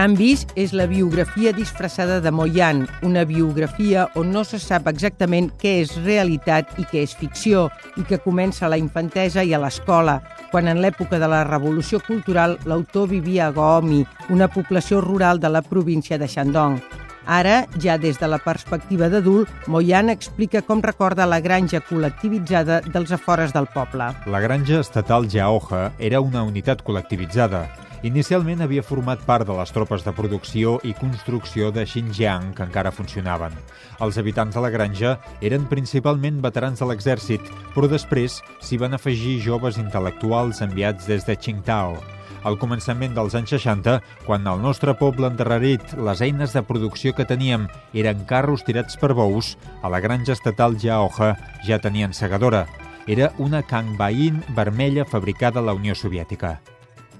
Canvis és la biografia disfressada de Moyan, una biografia on no se sap exactament què és realitat i què és ficció, i que comença a la infantesa i a l'escola, quan en l'època de la Revolució Cultural l'autor vivia a Goomi, una població rural de la província de Shandong. Ara, ja des de la perspectiva d'adult, Moyan explica com recorda la granja col·lectivitzada dels afores del poble. La granja estatal Jaoja era una unitat col·lectivitzada. Inicialment havia format part de les tropes de producció i construcció de Xinjiang que encara funcionaven. Els habitants de la granja eren principalment veterans de l'exèrcit, però després s'hi van afegir joves intel·lectuals enviats des de Qingdao. Al començament dels anys 60, quan al nostre poble endarrerit les eines de producció que teníem eren carros tirats per bous, a la granja estatal Jaoja ja tenien segadora. Era una Kangbain vermella fabricada a la Unió Soviètica.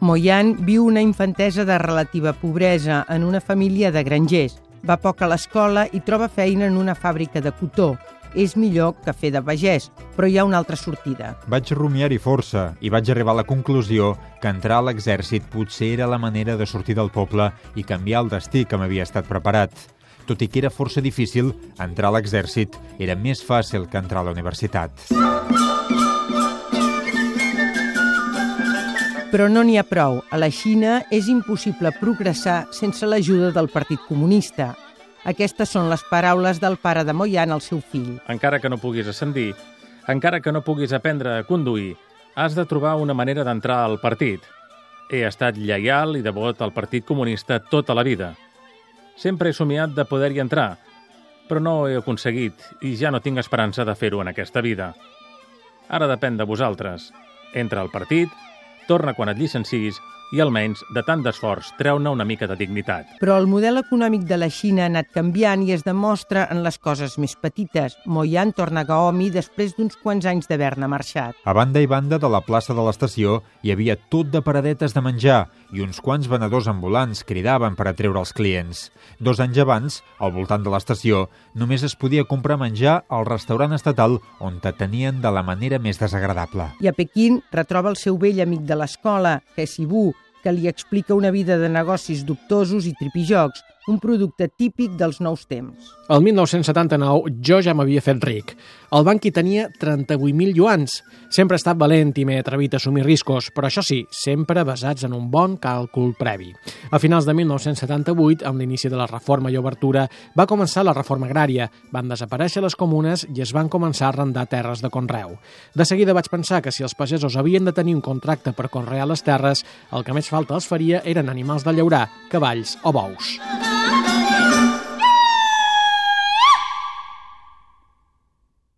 Moyan viu una infantesa de relativa pobresa en una família de grangers. Va poc a l'escola i troba feina en una fàbrica de cotó. És millor que fer de pagès, però hi ha una altra sortida. Vaig rumiar-hi força i vaig arribar a la conclusió que entrar a l'exèrcit potser era la manera de sortir del poble i canviar el destí que m'havia estat preparat. Tot i que era força difícil, entrar a l'exèrcit era més fàcil que entrar a la universitat. Però no n'hi ha prou. A la Xina és impossible progressar sense l'ajuda del Partit Comunista. Aquestes són les paraules del pare de Moyan al seu fill. Encara que no puguis ascendir, encara que no puguis aprendre a conduir, has de trobar una manera d'entrar al partit. He estat lleial i devot al Partit Comunista tota la vida. Sempre he somiat de poder-hi entrar, però no ho he aconseguit i ja no tinc esperança de fer-ho en aquesta vida. Ara depèn de vosaltres. Entra al partit, torna quan et llicencis i almenys, de tant d'esforç, treu-ne una mica de dignitat. Però el model econòmic de la Xina ha anat canviant i es demostra en les coses més petites. Moyan torna a Gaomi després d'uns quants anys d'haver-ne marxat. A banda i banda de la plaça de l'estació hi havia tot de paradetes de menjar i uns quants venedors ambulants cridaven per atreure els clients. Dos anys abans, al voltant de l'estació, només es podia comprar menjar al restaurant estatal on te tenien de la manera més desagradable. I a Pequín retroba el seu vell amic de l'escola, He Sibu, que li explica una vida de negocis dubtosos i tripijocs, un producte típic dels nous temps. El 1979 jo ja m'havia fet ric. El banc hi tenia 38.000 yuans. Sempre he estat valent i m'he atrevit a assumir riscos, però això sí, sempre basats en un bon càlcul previ. A finals de 1978, amb l'inici de la reforma i obertura, va començar la reforma agrària, van desaparèixer les comunes i es van començar a arrendar terres de conreu. De seguida vaig pensar que si els pagesos havien de tenir un contracte per conrear les terres, el que més falta els faria eren animals de llaurar, cavalls o bous.